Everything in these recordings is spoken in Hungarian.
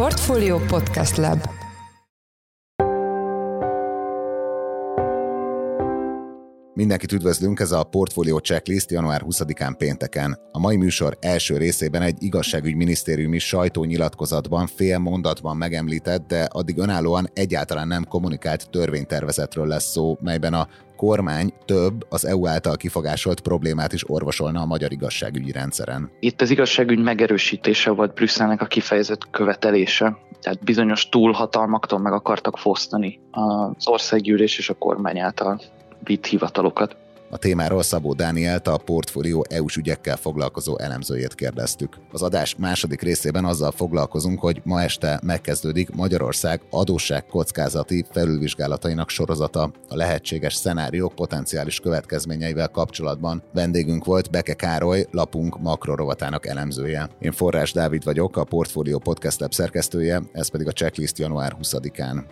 Portfolio Podcast Lab Mindenkit üdvözlünk, ez a Portfolio Checklist január 20-án pénteken. A mai műsor első részében egy igazságügyminisztériumi sajtónyilatkozatban fél mondatban megemlített, de addig önállóan egyáltalán nem kommunikált törvénytervezetről lesz szó, melyben a kormány több az EU által kifogásolt problémát is orvosolna a magyar igazságügyi rendszeren. Itt az igazságügy megerősítése volt Brüsszelnek a kifejezett követelése. Tehát bizonyos túlhatalmaktól meg akartak fosztani az országgyűlés és a kormány által vitt hivatalokat. A témáról Szabó Dánielt, a portfólió EU-s ügyekkel foglalkozó elemzőjét kérdeztük. Az adás második részében azzal foglalkozunk, hogy ma este megkezdődik Magyarország adósság kockázati felülvizsgálatainak sorozata a lehetséges szenáriók potenciális következményeivel kapcsolatban. Vendégünk volt Beke Károly, lapunk makrorovatának elemzője. Én Forrás Dávid vagyok, a Portfólió Podcast Lab szerkesztője, ez pedig a checklist január 20-án.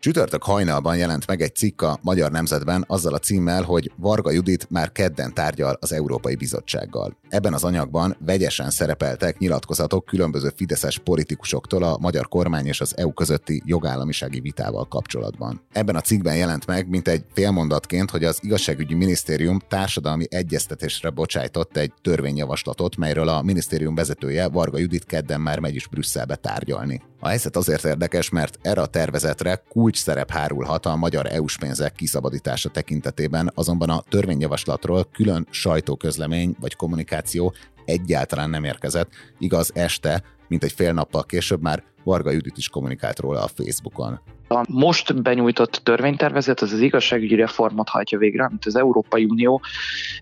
Csütörtök hajnalban jelent meg egy cikk a Magyar Nemzetben azzal a címmel, hogy Varga Judit már kedden tárgyal az Európai Bizottsággal. Ebben az anyagban vegyesen szerepeltek nyilatkozatok különböző fideszes politikusoktól a magyar kormány és az EU közötti jogállamisági vitával kapcsolatban. Ebben a cikkben jelent meg, mint egy félmondatként, hogy az igazságügyi minisztérium társadalmi egyeztetésre bocsájtott egy törvényjavaslatot, melyről a minisztérium vezetője Varga Judit kedden már megy is Brüsszelbe tárgyalni. A helyzet azért érdekes, mert erre a tervezetre kulcs szerep hárulhat a magyar EU-s pénzek kiszabadítása tekintetében, azonban a törvényjavaslatról külön sajtóközlemény vagy kommunikáció egyáltalán nem érkezett. Igaz, este, mint egy fél nappal később már Varga Judit is kommunikált róla a Facebookon. A most benyújtott törvénytervezet az az igazságügyi reformot hajtja végre, amit az Európai Unió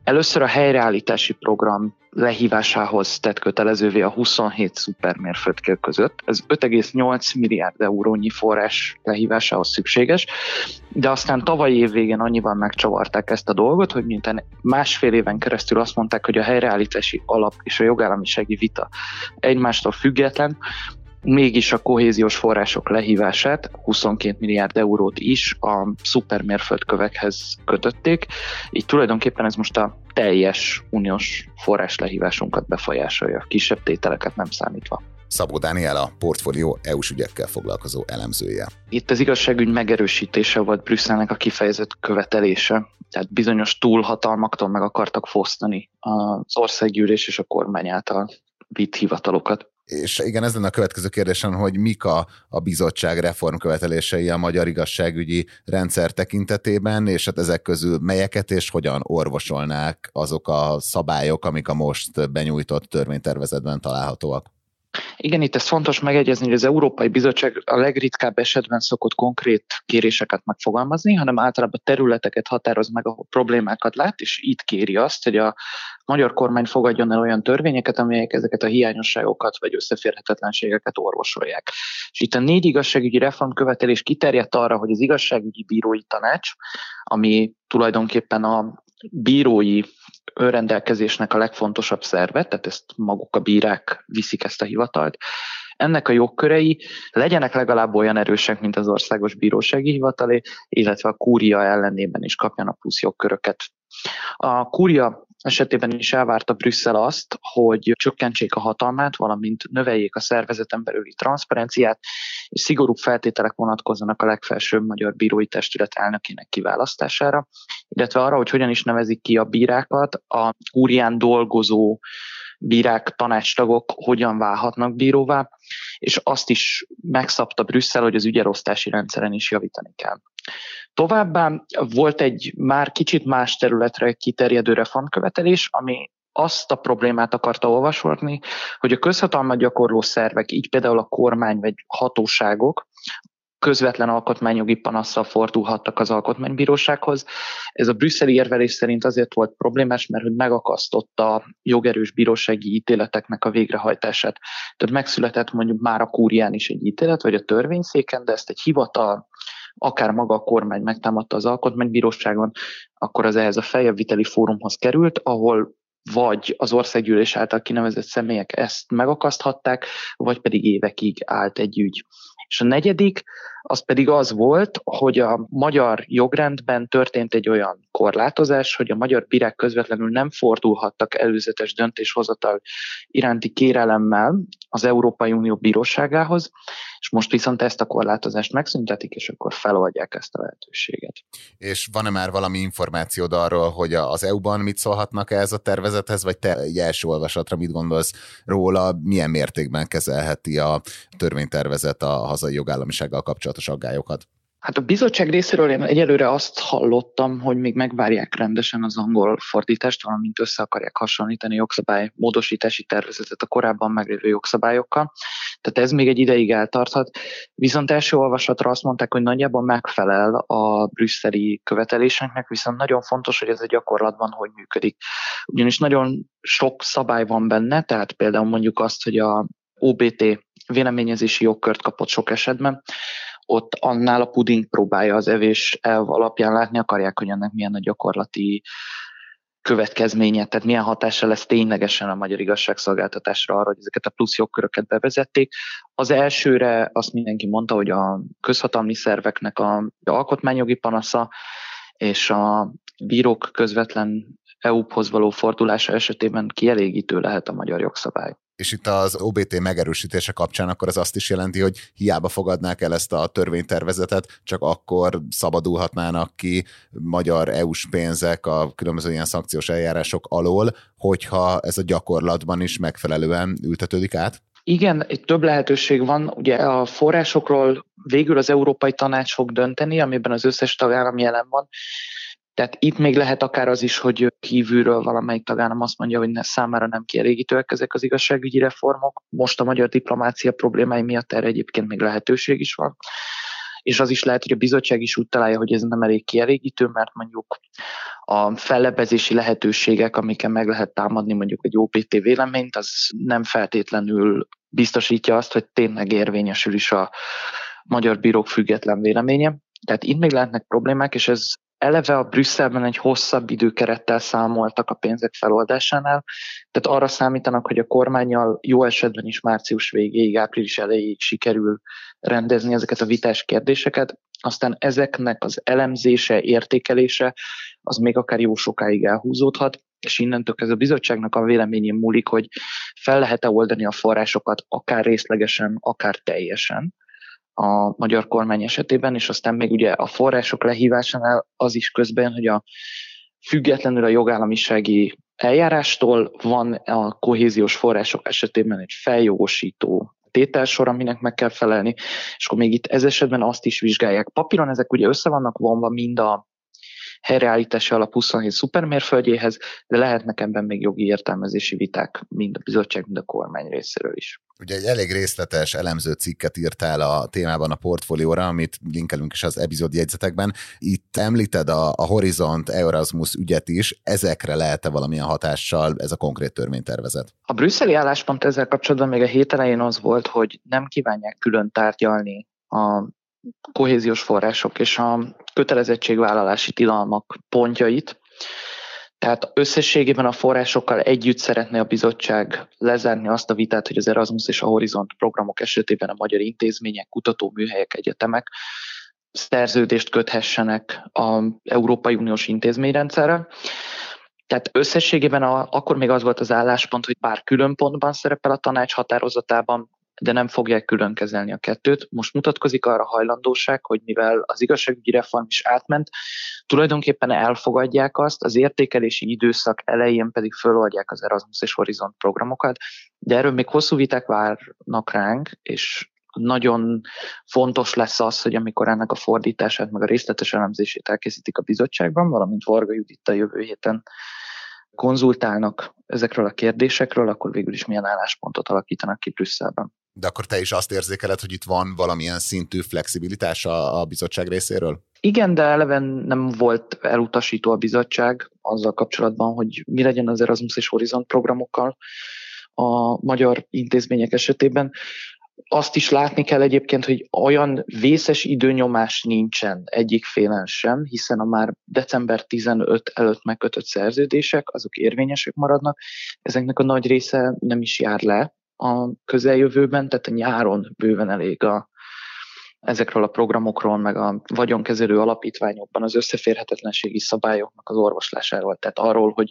először a helyreállítási program lehívásához tett kötelezővé a 27 szupermérföldkő között. Ez 5,8 milliárd eurónyi forrás lehívásához szükséges, de aztán tavalyi év végén annyiban megcsavarták ezt a dolgot, hogy miután másfél éven keresztül azt mondták, hogy a helyreállítási alap és a jogállamisági vita egymástól független, mégis a kohéziós források lehívását, 22 milliárd eurót is a szupermérföldkövekhez kötötték, így tulajdonképpen ez most a teljes uniós forrás lehívásunkat befolyásolja, kisebb tételeket nem számítva. Szabó Dániel a portfólió EU-s ügyekkel foglalkozó elemzője. Itt az igazságügy megerősítése volt Brüsszelnek a kifejezett követelése, tehát bizonyos túlhatalmaktól meg akartak fosztani az országgyűlés és a kormány által vitt hivatalokat. És igen, ez lenne a következő kérdésem, hogy mik a, a bizottság reformkövetelései a magyar igazságügyi rendszer tekintetében, és hát ezek közül melyeket és hogyan orvosolnák azok a szabályok, amik a most benyújtott törvénytervezetben találhatóak? Igen, itt ez fontos megegyezni, hogy az Európai Bizottság a legritkább esetben szokott konkrét kéréseket megfogalmazni, hanem általában területeket határoz meg, ahol problémákat lát, és itt kéri azt, hogy a magyar kormány fogadjon el olyan törvényeket, amelyek ezeket a hiányosságokat vagy összeférhetetlenségeket orvosolják. És itt a négy igazságügyi reformkövetelés kiterjedt arra, hogy az igazságügyi bírói tanács, ami tulajdonképpen a bírói önrendelkezésnek a legfontosabb szerve, tehát ezt maguk a bírák viszik ezt a hivatalt, ennek a jogkörei legyenek legalább olyan erősek, mint az Országos Bírósági Hivatalé, illetve a kúria ellenében is kapjanak plusz jogköröket. A kúria esetében is elvárta Brüsszel azt, hogy csökkentsék a hatalmát, valamint növeljék a szervezeten belüli transzparenciát, és szigorú feltételek vonatkozzanak a legfelsőbb magyar bírói testület elnökének kiválasztására, illetve arra, hogy hogyan is nevezik ki a bírákat, a kúrián dolgozó bírák, tanácstagok hogyan válhatnak bíróvá, és azt is megszabta Brüsszel, hogy az ügyelosztási rendszeren is javítani kell. Továbbá volt egy már kicsit más területre kiterjedő reformkövetelés, ami azt a problémát akarta olvasolni, hogy a közhatalmat gyakorló szervek, így például a kormány vagy hatóságok közvetlen alkotmányjogi panasszal fordulhattak az alkotmánybírósághoz. Ez a brüsszeli érvelés szerint azért volt problémás, mert hogy megakasztotta jogerős bírósági ítéleteknek a végrehajtását. Tehát megszületett mondjuk már a kúrián is egy ítélet, vagy a törvényszéken, de ezt egy hivatal, akár maga a kormány megtámadta az alkotmánybíróságon, akkor az ehhez a feljebbviteli fórumhoz került, ahol vagy az országgyűlés által kinevezett személyek ezt megakaszthatták, vagy pedig évekig állt egy ügy. És a negyedik, az pedig az volt, hogy a magyar jogrendben történt egy olyan korlátozás, hogy a magyar bírák közvetlenül nem fordulhattak előzetes döntéshozatal iránti kérelemmel az Európai Unió bíróságához, és most viszont ezt a korlátozást megszüntetik, és akkor feloldják ezt a lehetőséget. És van-e már valami információd arról, hogy az EU-ban mit szólhatnak ez a tervezethez, vagy te egy első olvasatra mit gondolsz róla, milyen mértékben kezelheti a törvénytervezet a hazai jogállamisággal kapcsolatos aggályokat? Hát a bizottság részéről én egyelőre azt hallottam, hogy még megvárják rendesen az angol fordítást, valamint össze akarják hasonlítani jogszabály módosítási tervezetet a korábban meglévő jogszabályokkal. Tehát ez még egy ideig eltarthat. Viszont első olvasatra azt mondták, hogy nagyjából megfelel a brüsszeli követeléseknek, viszont nagyon fontos, hogy ez a gyakorlatban hogy működik. Ugyanis nagyon sok szabály van benne, tehát például mondjuk azt, hogy a OBT véleményezési jogkört kapott sok esetben, ott annál a puding próbálja az evés elv alapján látni, akarják, hogy ennek milyen a gyakorlati következménye, tehát milyen hatása lesz ténylegesen a magyar igazságszolgáltatásra arra, hogy ezeket a plusz jogköröket bevezették. Az elsőre azt mindenki mondta, hogy a közhatalmi szerveknek a, a alkotmányjogi panasza és a bírók közvetlen EU-hoz való fordulása esetében kielégítő lehet a magyar jogszabály és itt az OBT megerősítése kapcsán akkor az azt is jelenti, hogy hiába fogadnák el ezt a törvénytervezetet, csak akkor szabadulhatnának ki magyar EU-s pénzek a különböző ilyen szankciós eljárások alól, hogyha ez a gyakorlatban is megfelelően ültetődik át? Igen, egy több lehetőség van. Ugye a forrásokról végül az Európai Tanács fog dönteni, amiben az összes tagállam jelen van, tehát itt még lehet akár az is, hogy kívülről valamelyik tagállam azt mondja, hogy ne, számára nem kielégítőek ezek az igazságügyi reformok. Most a magyar diplomácia problémái miatt erre egyébként még lehetőség is van. És az is lehet, hogy a bizottság is úgy találja, hogy ez nem elég kielégítő, mert mondjuk a fellebezési lehetőségek, amiken meg lehet támadni mondjuk egy OPT véleményt, az nem feltétlenül biztosítja azt, hogy tényleg érvényesül is a magyar bírók független véleménye. Tehát itt még lehetnek problémák, és ez eleve a Brüsszelben egy hosszabb időkerettel számoltak a pénzek feloldásánál, tehát arra számítanak, hogy a kormányjal jó esetben is március végéig, április elejéig sikerül rendezni ezeket a vitás kérdéseket, aztán ezeknek az elemzése, értékelése az még akár jó sokáig elhúzódhat, és innentől ez a bizottságnak a véleményén múlik, hogy fel lehet-e oldani a forrásokat akár részlegesen, akár teljesen a magyar kormány esetében, és aztán még ugye a források lehívásánál az is közben, hogy a függetlenül a jogállamisági eljárástól van a kohéziós források esetében egy feljogosító tételsor, aminek meg kell felelni, és akkor még itt ez esetben azt is vizsgálják. Papíron ezek ugye össze vannak vonva mind a helyreállítási alap 27 szupermérföldjéhez, de lehetnek ebben még jogi értelmezési viták mind a bizottság, mind a kormány részéről is. Ugye egy elég részletes elemző cikket írtál a témában a portfólióra, amit linkelünk is az epizód jegyzetekben. Itt említed a, a Horizont Erasmus ügyet is, ezekre lehet-e valamilyen hatással ez a konkrét törvénytervezet? A brüsszeli álláspont ezzel kapcsolatban még a hét elején az volt, hogy nem kívánják külön tárgyalni a kohéziós források és a kötelezettségvállalási tilalmak pontjait. Tehát összességében a forrásokkal együtt szeretne a bizottság lezárni azt a vitát, hogy az Erasmus és a Horizont programok esetében a magyar intézmények, kutatóműhelyek, egyetemek szerződést köthessenek az Európai Uniós intézményrendszerre. Tehát összességében a, akkor még az volt az álláspont, hogy pár külön pontban szerepel a tanács határozatában, de nem fogják külön kezelni a kettőt. Most mutatkozik arra hajlandóság, hogy mivel az igazságügyi reform is átment, tulajdonképpen elfogadják azt, az értékelési időszak elején pedig föloldják az Erasmus és Horizont programokat, de erről még hosszú viták várnak ránk, és nagyon fontos lesz az, hogy amikor ennek a fordítását, meg a részletes elemzését elkészítik a bizottságban, valamint Varga Judit a jövő héten konzultálnak ezekről a kérdésekről, akkor végül is milyen álláspontot alakítanak ki Brüsszelben. De akkor te is azt érzékeled, hogy itt van valamilyen szintű flexibilitás a, a bizottság részéről? Igen, de eleve nem volt elutasító a bizottság azzal kapcsolatban, hogy mi legyen az Erasmus és Horizont programokkal a magyar intézmények esetében. Azt is látni kell egyébként, hogy olyan vészes időnyomás nincsen egyik félen sem, hiszen a már december 15 előtt megkötött szerződések, azok érvényesek maradnak. Ezeknek a nagy része nem is jár le a közeljövőben, tehát a nyáron bőven elég a ezekről a programokról, meg a vagyonkezelő alapítványokban az összeférhetetlenségi szabályoknak az orvoslásáról, tehát arról, hogy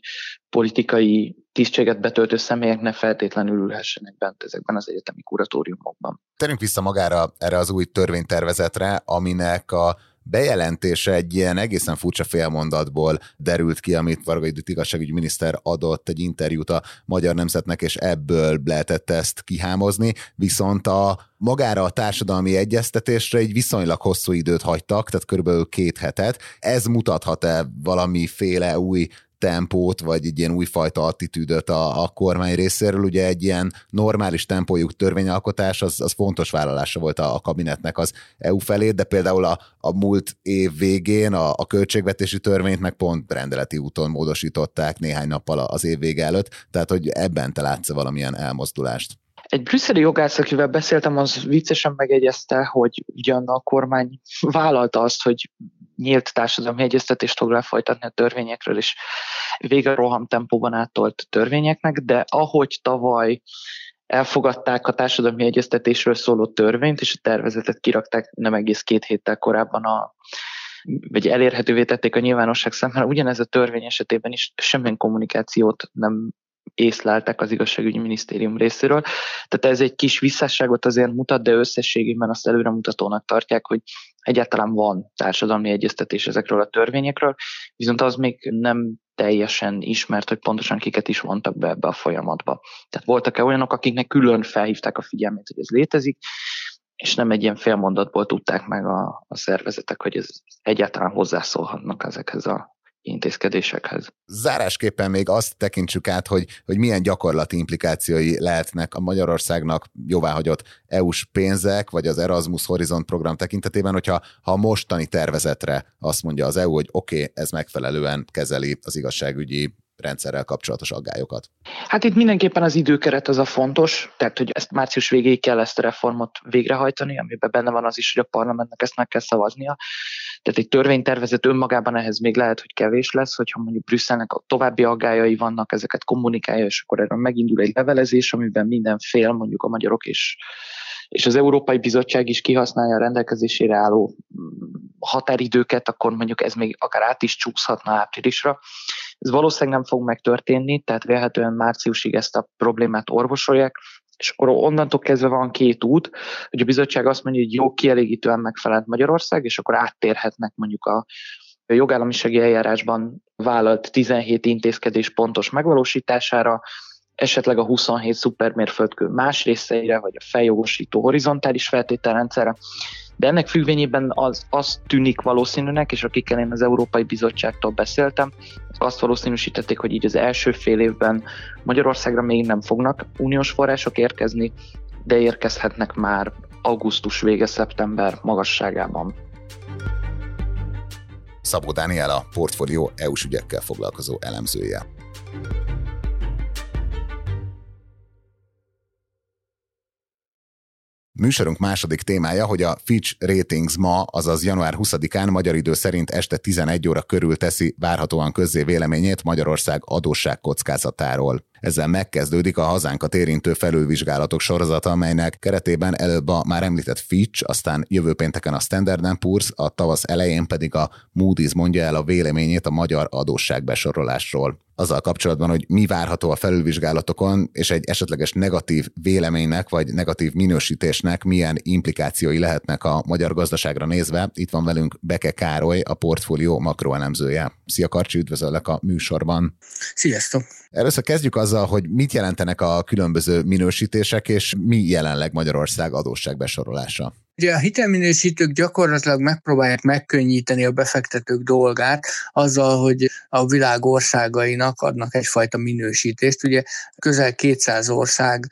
politikai tisztséget betöltő személyek ne feltétlenül ülhessenek bent ezekben az egyetemi kuratóriumokban. Terünk vissza magára erre az új törvénytervezetre, aminek a bejelentése egy ilyen egészen furcsa félmondatból derült ki, amit Varga Judit igazságügyi miniszter adott egy interjút a Magyar Nemzetnek, és ebből lehetett ezt kihámozni, viszont a magára a társadalmi egyeztetésre egy viszonylag hosszú időt hagytak, tehát körülbelül két hetet. Ez mutathat-e valamiféle új tempót, vagy egy ilyen újfajta attitűdöt a, a kormány részéről. Ugye egy ilyen normális tempójuk törvényalkotás, az, az fontos vállalása volt a, a kabinetnek az EU felé, de például a, a múlt év végén a, a költségvetési törvényt meg pont rendeleti úton módosították néhány nappal az év vége előtt, tehát hogy ebben te látsz valamilyen elmozdulást. Egy brüsszeli jogász, akivel beszéltem, az viccesen megegyezte, hogy ugyan a kormány vállalta azt, hogy nyílt társadalmi egyeztetést fog lefolytatni a törvényekről, és vége roham tempóban áttolt törvényeknek, de ahogy tavaly elfogadták a társadalmi egyeztetésről szóló törvényt, és a tervezetet kirakták nem egész két héttel korábban a vagy elérhetővé tették a nyilvánosság számára, ugyanez a törvény esetében is semmilyen kommunikációt nem észleltek az igazságügyi minisztérium részéről. Tehát ez egy kis visszásságot azért mutat, de összességében azt előremutatónak tartják, hogy egyáltalán van társadalmi egyeztetés ezekről a törvényekről, viszont az még nem teljesen ismert, hogy pontosan kiket is vontak be ebbe a folyamatba. Tehát voltak-e olyanok, akiknek külön felhívták a figyelmét, hogy ez létezik, és nem egy ilyen félmondatból tudták meg a, a szervezetek, hogy ez egyáltalán hozzászólhatnak ezekhez a intézkedésekhez. Zárásképpen még azt tekintsük át, hogy, hogy milyen gyakorlati implikációi lehetnek a Magyarországnak jóváhagyott EU-s pénzek, vagy az Erasmus Horizon program tekintetében, hogyha ha a mostani tervezetre azt mondja az EU, hogy oké, okay, ez megfelelően kezeli az igazságügyi rendszerrel kapcsolatos aggályokat? Hát itt mindenképpen az időkeret az a fontos, tehát hogy ezt március végéig kell ezt a reformot végrehajtani, amiben benne van az is, hogy a parlamentnek ezt meg kell szavaznia. Tehát egy törvénytervezet önmagában ehhez még lehet, hogy kevés lesz, hogyha mondjuk Brüsszelnek a további aggályai vannak, ezeket kommunikálja, és akkor erről megindul egy levelezés, amiben minden fél, mondjuk a magyarok és és az Európai Bizottság is kihasználja a rendelkezésére álló határidőket, akkor mondjuk ez még akár át is csúszhatna áprilisra. Ez valószínűleg nem fog megtörténni, tehát vélhetően márciusig ezt a problémát orvosolják, és akkor onnantól kezdve van két út, hogy a bizottság azt mondja, hogy jó, kielégítően megfelelt Magyarország, és akkor áttérhetnek mondjuk a, a jogállamisági eljárásban vállalt 17 intézkedés pontos megvalósítására, esetleg a 27 szupermérföldkő más részeire, vagy a feljogosító horizontális feltételrendszerre. De ennek függvényében az, az tűnik valószínűnek, és akikkel én az Európai Bizottságtól beszéltem, azt valószínűsítették, hogy így az első fél évben Magyarországra még nem fognak uniós források érkezni, de érkezhetnek már augusztus vége, szeptember magasságában. Szabó Dániel a portfólió EU-s ügyekkel foglalkozó elemzője. Műsorunk második témája, hogy a Fitch Ratings ma, azaz január 20-án magyar idő szerint este 11 óra körül teszi várhatóan közzé véleményét Magyarország adósság kockázatáról. Ezzel megkezdődik a hazánkat érintő felülvizsgálatok sorozata, amelynek keretében előbb a már említett Fitch, aztán jövő pénteken a Standard Poor's, a tavasz elején pedig a Moody's mondja el a véleményét a magyar adósságbesorolásról azzal kapcsolatban, hogy mi várható a felülvizsgálatokon, és egy esetleges negatív véleménynek vagy negatív minősítésnek milyen implikációi lehetnek a magyar gazdaságra nézve. Itt van velünk Beke Károly, a portfólió makroelemzője. Szia Karcsi, üdvözöllek a műsorban. Sziasztok! Először kezdjük azzal, hogy mit jelentenek a különböző minősítések, és mi jelenleg Magyarország adósságbesorolása. Ugye a hitelminősítők gyakorlatilag megpróbálják megkönnyíteni a befektetők dolgát azzal, hogy a világ országainak adnak egyfajta minősítést. Ugye közel 200 ország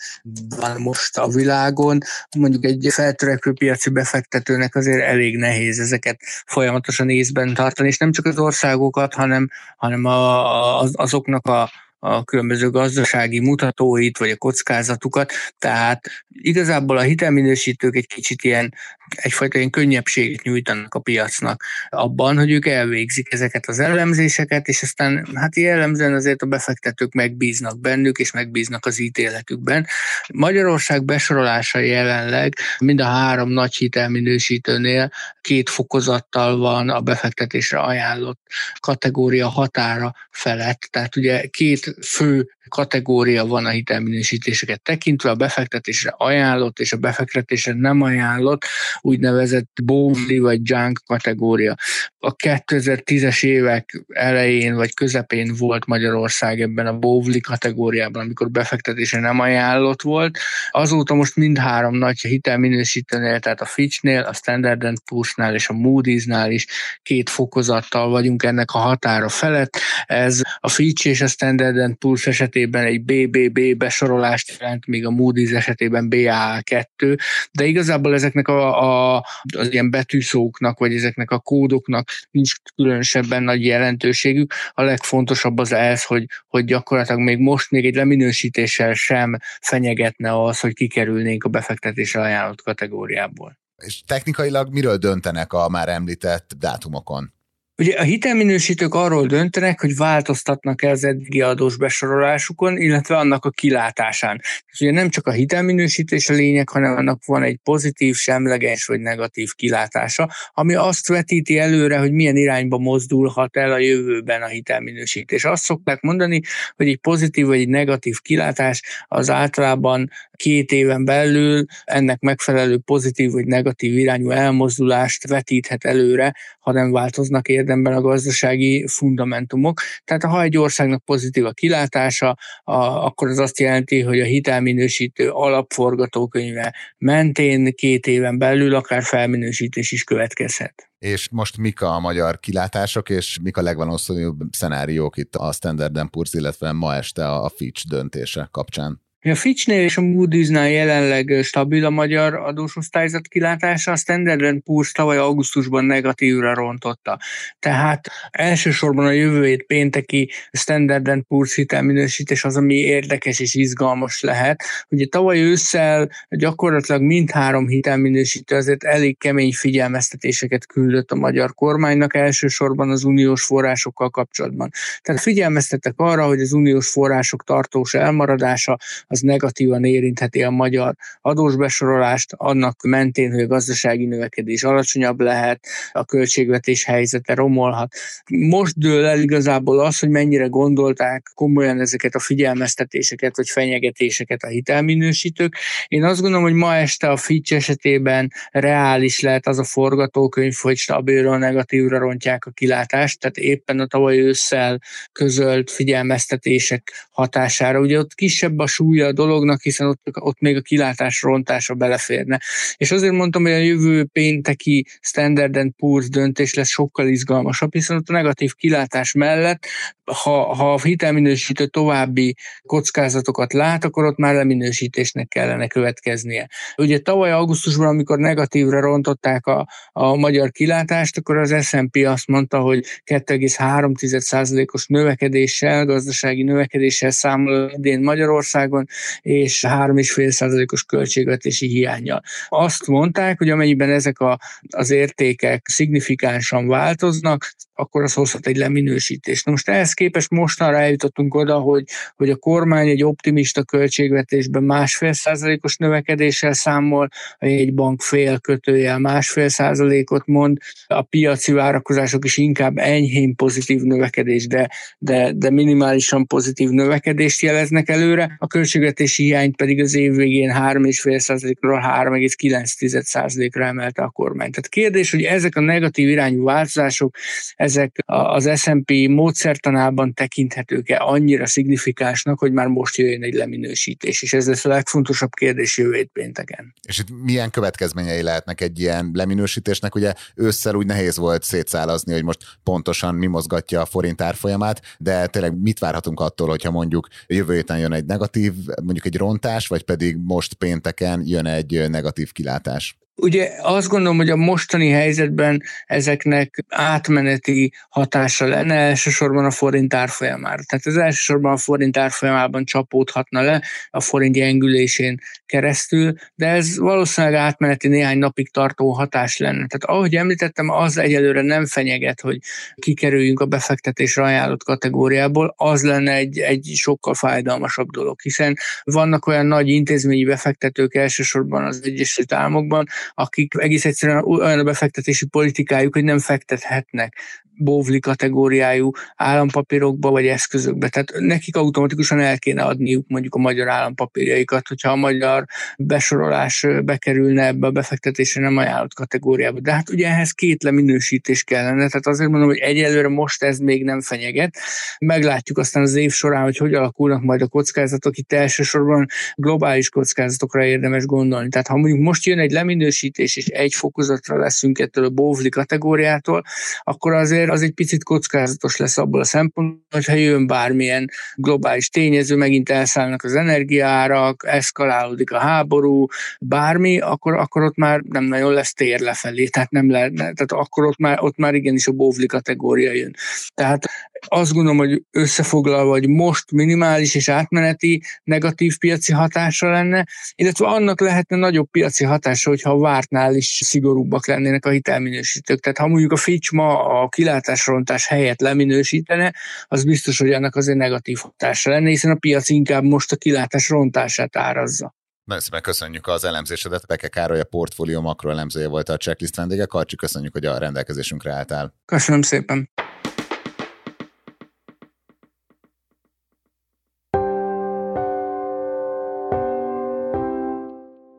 van most a világon, mondjuk egy feltörekvő piaci befektetőnek azért elég nehéz ezeket folyamatosan észben tartani, és nem csak az országokat, hanem, hanem a, az, azoknak a a különböző gazdasági mutatóit, vagy a kockázatukat, tehát igazából a hitelminősítők egy kicsit ilyen egyfajta ilyen könnyebbséget nyújtanak a piacnak abban, hogy ők elvégzik ezeket az elemzéseket, és aztán hát jellemzően azért a befektetők megbíznak bennük, és megbíznak az ítéletükben. Magyarország besorolása jelenleg mind a három nagy hitelminősítőnél két fokozattal van a befektetésre ajánlott kategória határa felett. Tehát ugye két fő kategória van a hitelminősítéseket tekintve, a befektetésre ajánlott és a befektetésre nem ajánlott, úgynevezett bóvli vagy junk kategória. A 2010-es évek elején vagy közepén volt Magyarország ebben a bóvli kategóriában, amikor befektetésre nem ajánlott volt. Azóta most mindhárom nagy hitelminősítőnél, tehát a Fitchnél, a Standard Poor's-nál és a Moody's-nál is két fokozattal vagyunk ennek a határa felett. Ez a Fitch és a Standard Poor's eset esetében egy BBB besorolást jelent, míg a Moody's esetében BAA2, de igazából ezeknek a, a, az ilyen betűszóknak, vagy ezeknek a kódoknak nincs különösebben nagy jelentőségük. A legfontosabb az ez, hogy, hogy gyakorlatilag még most még egy leminősítéssel sem fenyegetne az, hogy kikerülnénk a befektetésre ajánlott kategóriából. És technikailag miről döntenek a már említett dátumokon? Ugye a hitelminősítők arról döntenek, hogy változtatnak-e az eddigi adós besorolásukon, illetve annak a kilátásán. És ugye nem csak a hitelminősítés a lényeg, hanem annak van egy pozitív, semleges vagy negatív kilátása, ami azt vetíti előre, hogy milyen irányba mozdulhat el a jövőben a hitelminősítés. Azt szokták mondani, hogy egy pozitív vagy egy negatív kilátás az általában két éven belül ennek megfelelő pozitív vagy negatív irányú elmozdulást vetíthet előre, ha nem változnak érdemben a gazdasági fundamentumok. Tehát ha egy országnak pozitív a kilátása, a, akkor az azt jelenti, hogy a hitelminősítő alapforgatókönyve mentén két éven belül akár felminősítés is következhet. És most mik a magyar kilátások, és mik a legvalószínűbb szenáriók itt a Standard Poor's, illetve ma este a Fitch döntése kapcsán? A Fitchnél és a Moody's-nál jelenleg stabil a magyar adósosztályzat kilátása, a Standard Poor's tavaly augusztusban negatívra rontotta. Tehát elsősorban a jövő hét pénteki Standard Poor's hitelminősítés az, ami érdekes és izgalmas lehet. Ugye tavaly ősszel gyakorlatilag mindhárom hitelminősítő azért elég kemény figyelmeztetéseket küldött a magyar kormánynak, elsősorban az uniós forrásokkal kapcsolatban. Tehát figyelmeztettek arra, hogy az uniós források tartós elmaradása az negatívan érintheti a magyar adósbesorolást, annak mentén, hogy a gazdasági növekedés alacsonyabb lehet, a költségvetés helyzete romolhat. Most dől el igazából az, hogy mennyire gondolták komolyan ezeket a figyelmeztetéseket vagy fenyegetéseket a hitelminősítők. Én azt gondolom, hogy ma este a Fitch esetében reális lehet az a forgatókönyv, hogy stabilról negatívra rontják a kilátást, tehát éppen a tavaly ősszel közölt figyelmeztetések hatására. Ugye ott kisebb a súlya a dolognak, hiszen ott, ott még a kilátás rontása beleférne. És azért mondtam, hogy a jövő pénteki Standard Poor's döntés lesz sokkal izgalmasabb, hiszen ott a negatív kilátás mellett, ha, ha a hitelminősítő további kockázatokat lát, akkor ott már leminősítésnek kellene következnie. Ugye tavaly augusztusban, amikor negatívra rontották a, a magyar kilátást, akkor az S&P azt mondta, hogy 2,3%-os növekedéssel, gazdasági növekedéssel számol idén Magyarországon, és 3,5%-os költségvetési hiányjal. Azt mondták, hogy amennyiben ezek a, az értékek szignifikánsan változnak, akkor az hozhat egy leminősítést. Na most ehhez képest mostanra eljutottunk oda, hogy, hogy a kormány egy optimista költségvetésben másfél százalékos növekedéssel számol, egy bank fél kötőjel másfél százalékot mond, a piaci várakozások is inkább enyhén pozitív növekedés, de, de, de minimálisan pozitív növekedést jeleznek előre, a költségvetési hiányt pedig az év végén 3,5%-ról 3,9%-ra emelte a kormány. Tehát kérdés, hogy ezek a negatív irányú változások ezek az S&P módszertanában tekinthetők-e annyira szignifikánsnak, hogy már most jöjjön egy leminősítés, és ez lesz a legfontosabb kérdés jövő hét pénteken. És itt milyen következményei lehetnek egy ilyen leminősítésnek? Ugye ősszel úgy nehéz volt szétszálazni, hogy most pontosan mi mozgatja a forint árfolyamát, de tényleg mit várhatunk attól, hogyha mondjuk jövő héten jön egy negatív, mondjuk egy rontás, vagy pedig most pénteken jön egy negatív kilátás? Ugye azt gondolom, hogy a mostani helyzetben ezeknek átmeneti hatása lenne elsősorban a forint árfolyamára. Tehát ez elsősorban a forint árfolyamában csapódhatna le a forint gyengülésén keresztül, de ez valószínűleg átmeneti néhány napig tartó hatás lenne. Tehát ahogy említettem, az egyelőre nem fenyeget, hogy kikerüljünk a befektetésre ajánlott kategóriából, az lenne egy, egy sokkal fájdalmasabb dolog, hiszen vannak olyan nagy intézményi befektetők elsősorban az Egyesült Államokban, akik egész egyszerűen olyan a befektetési politikájuk, hogy nem fektethetnek bóvli kategóriájú állampapírokba vagy eszközökbe. Tehát nekik automatikusan el kéne adniuk mondjuk a magyar állampapírjaikat, hogyha a magyar besorolás bekerülne ebbe a befektetésre nem ajánlott kategóriába. De hát ugye ehhez két leminősítés kellene, tehát azért mondom, hogy egyelőre most ez még nem fenyeget. Meglátjuk aztán az év során, hogy hogy alakulnak majd a kockázatok. Itt elsősorban globális kockázatokra érdemes gondolni. Tehát ha mondjuk most jön egy leminősítés, és egy fokozatra leszünk ettől a bóvli kategóriától, akkor azért az egy picit kockázatos lesz abból a szempontból, hogyha jön bármilyen globális tényező, megint elszállnak az energiárak, eszkalálódik a háború, bármi, akkor, akkor ott már nem nagyon lesz tér lefelé, tehát nem lehet, tehát akkor ott már, ott már igenis a bóvli kategória jön. Tehát azt gondolom, hogy összefoglalva, hogy most minimális és átmeneti negatív piaci hatása lenne, illetve annak lehetne nagyobb piaci hatása, hogyha vártnál is szigorúbbak lennének a hitelminősítők. Tehát ha mondjuk a Fitch ma a kilátásrontás helyett leminősítene, az biztos, hogy annak azért negatív hatása lenne, hiszen a piac inkább most a kilátás rontását árazza. Nagyon szépen köszönjük az elemzésedet. Beke Károly a portfólió makroelemzője volt a checklist vendége. Karcsi, köszönjük, hogy a rendelkezésünkre álltál. Köszönöm szépen.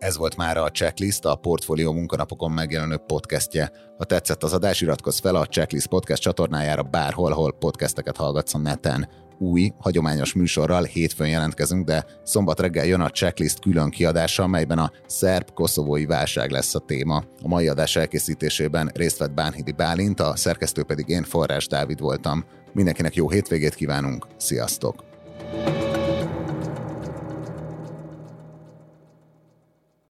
Ez volt már a Checklist, a Portfólió munkanapokon megjelenő podcastje. Ha tetszett az adás, iratkozz fel a Checklist podcast csatornájára bárhol, ahol podcasteket hallgatsz a neten. Új, hagyományos műsorral hétfőn jelentkezünk, de szombat reggel jön a Checklist külön kiadása, amelyben a szerb-koszovói válság lesz a téma. A mai adás elkészítésében részt vett Bánhidi Bálint, a szerkesztő pedig én Forrás Dávid voltam. Mindenkinek jó hétvégét kívánunk, sziasztok! thank you